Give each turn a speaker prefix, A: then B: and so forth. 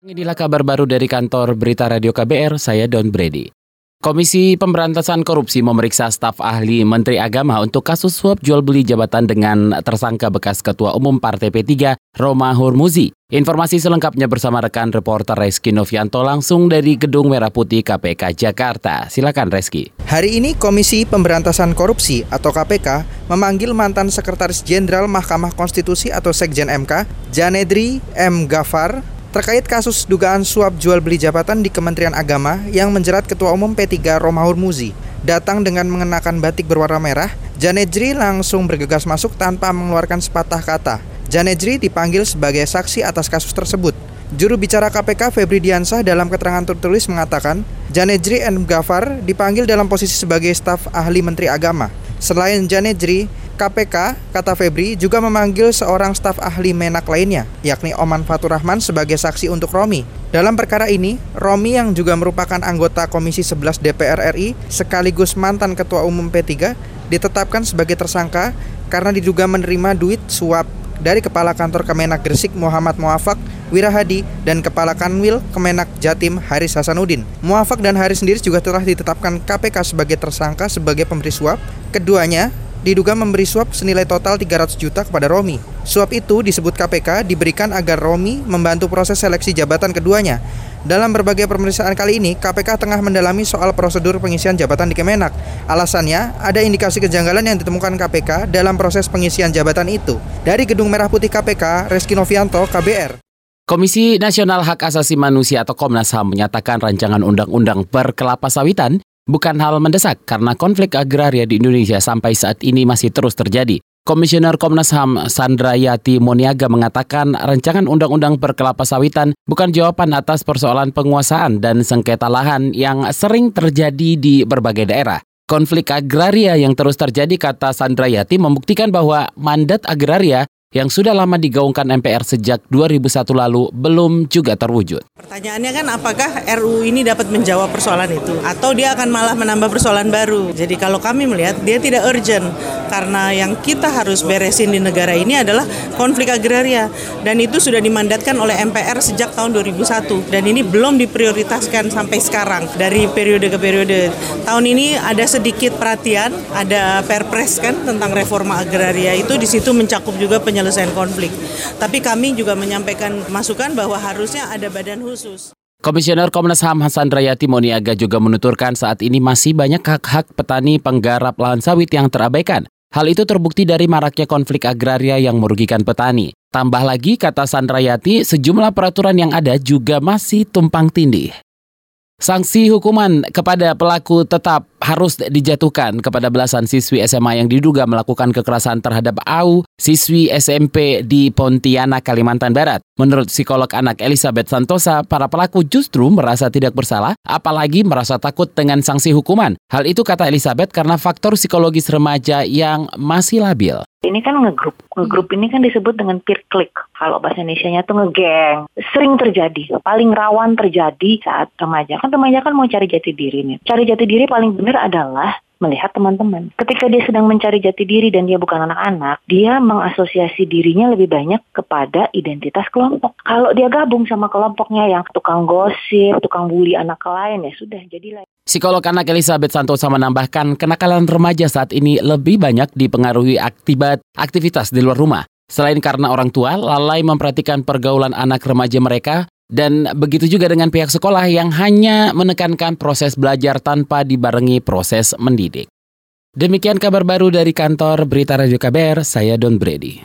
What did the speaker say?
A: Inilah kabar baru dari kantor Berita Radio KBR, saya Don Brady. Komisi Pemberantasan Korupsi memeriksa staf ahli Menteri Agama untuk kasus suap jual beli jabatan dengan tersangka bekas Ketua Umum Partai P3, Roma Hormuzi. Informasi selengkapnya bersama rekan reporter Reski Novianto langsung dari Gedung Merah Putih KPK Jakarta. Silakan Reski.
B: Hari ini Komisi Pemberantasan Korupsi atau KPK memanggil mantan Sekretaris Jenderal Mahkamah Konstitusi atau Sekjen MK, Janedri M. Gafar, terkait kasus dugaan suap jual beli jabatan di Kementerian Agama yang menjerat Ketua Umum P3 Roma Hurmuzi. Datang dengan mengenakan batik berwarna merah, Janejri langsung bergegas masuk tanpa mengeluarkan sepatah kata. Janejri dipanggil sebagai saksi atas kasus tersebut. Juru bicara KPK Febri Diansah dalam keterangan tertulis mengatakan, Janejri N. Gafar dipanggil dalam posisi sebagai staf ahli Menteri Agama. Selain Janejri, KPK, kata Febri, juga memanggil seorang staf ahli menak lainnya, yakni Oman Fatur Rahman sebagai saksi untuk Romi. Dalam perkara ini, Romi yang juga merupakan anggota Komisi 11 DPR RI sekaligus mantan Ketua Umum P3 ditetapkan sebagai tersangka karena diduga menerima duit suap dari Kepala Kantor Kemenak Gresik Muhammad Muafak Wirahadi dan Kepala Kanwil Kemenak Jatim Haris Hasanuddin. Muafak dan Haris sendiri juga telah ditetapkan KPK sebagai tersangka sebagai pemberi suap. Keduanya diduga memberi suap senilai total 300 juta kepada Romi. Suap itu disebut KPK diberikan agar Romi membantu proses seleksi jabatan keduanya. Dalam berbagai pemeriksaan kali ini, KPK tengah mendalami soal prosedur pengisian jabatan di Kemenak. Alasannya, ada indikasi kejanggalan yang ditemukan KPK dalam proses pengisian jabatan itu. Dari Gedung Merah Putih KPK, Reski Novianto, KBR.
A: Komisi Nasional Hak Asasi Manusia atau Komnas HAM menyatakan rancangan undang-undang berkelapa sawitan bukan hal mendesak karena konflik agraria di Indonesia sampai saat ini masih terus terjadi. Komisioner Komnas HAM Sandra Yati Moniaga mengatakan rancangan undang-undang perkelapa sawitan bukan jawaban atas persoalan penguasaan dan sengketa lahan yang sering terjadi di berbagai daerah. Konflik agraria yang terus terjadi kata Sandra Yati membuktikan bahwa mandat agraria yang sudah lama digaungkan MPR sejak 2001 lalu belum juga terwujud.
C: Pertanyaannya kan apakah RU ini dapat menjawab persoalan itu atau dia akan malah menambah persoalan baru. Jadi kalau kami melihat dia tidak urgent karena yang kita harus beresin di negara ini adalah konflik agraria dan itu sudah dimandatkan oleh MPR sejak tahun 2001 dan ini belum diprioritaskan sampai sekarang dari periode ke periode. Tahun ini ada sedikit perhatian, ada Perpres kan tentang reforma agraria itu di situ mencakup juga penyelesaian penyelesaian konflik. Tapi kami juga menyampaikan masukan bahwa harusnya ada badan khusus.
A: Komisioner Komnas HAM Hasan Rayati Moniaga juga menuturkan saat ini masih banyak hak-hak petani penggarap lahan sawit yang terabaikan. Hal itu terbukti dari maraknya konflik agraria yang merugikan petani. Tambah lagi, kata Sandrayati, sejumlah peraturan yang ada juga masih tumpang tindih. Sanksi hukuman kepada pelaku tetap harus dijatuhkan kepada belasan siswi SMA yang diduga melakukan kekerasan terhadap AU siswi SMP di Pontianak, Kalimantan Barat. Menurut psikolog anak Elizabeth Santosa, para pelaku justru merasa tidak bersalah, apalagi merasa takut dengan sanksi hukuman. Hal itu kata Elizabeth karena faktor psikologis remaja yang masih labil.
D: Ini kan ngegrup. Ngegrup ini kan disebut dengan peer click. Kalau bahasa Indonesia-nya tuh ngegeng. Sering terjadi. Paling rawan terjadi saat remaja. Kan remaja kan mau cari jati diri nih. Cari jati diri paling benar adalah melihat teman-teman. Ketika dia sedang mencari jati diri dan dia bukan anak-anak, dia mengasosiasi dirinya lebih banyak kepada identitas kelompok. Kalau dia gabung sama kelompoknya yang tukang gosip, tukang bully anak lain ya sudah jadilah.
A: Psikolog anak Elizabeth Santosa menambahkan kenakalan remaja saat ini lebih banyak dipengaruhi akibat aktivitas di luar rumah. Selain karena orang tua lalai memperhatikan pergaulan anak remaja mereka, dan begitu juga dengan pihak sekolah yang hanya menekankan proses belajar tanpa dibarengi proses mendidik. Demikian kabar baru dari kantor Berita Radio KBR, saya Don Brady.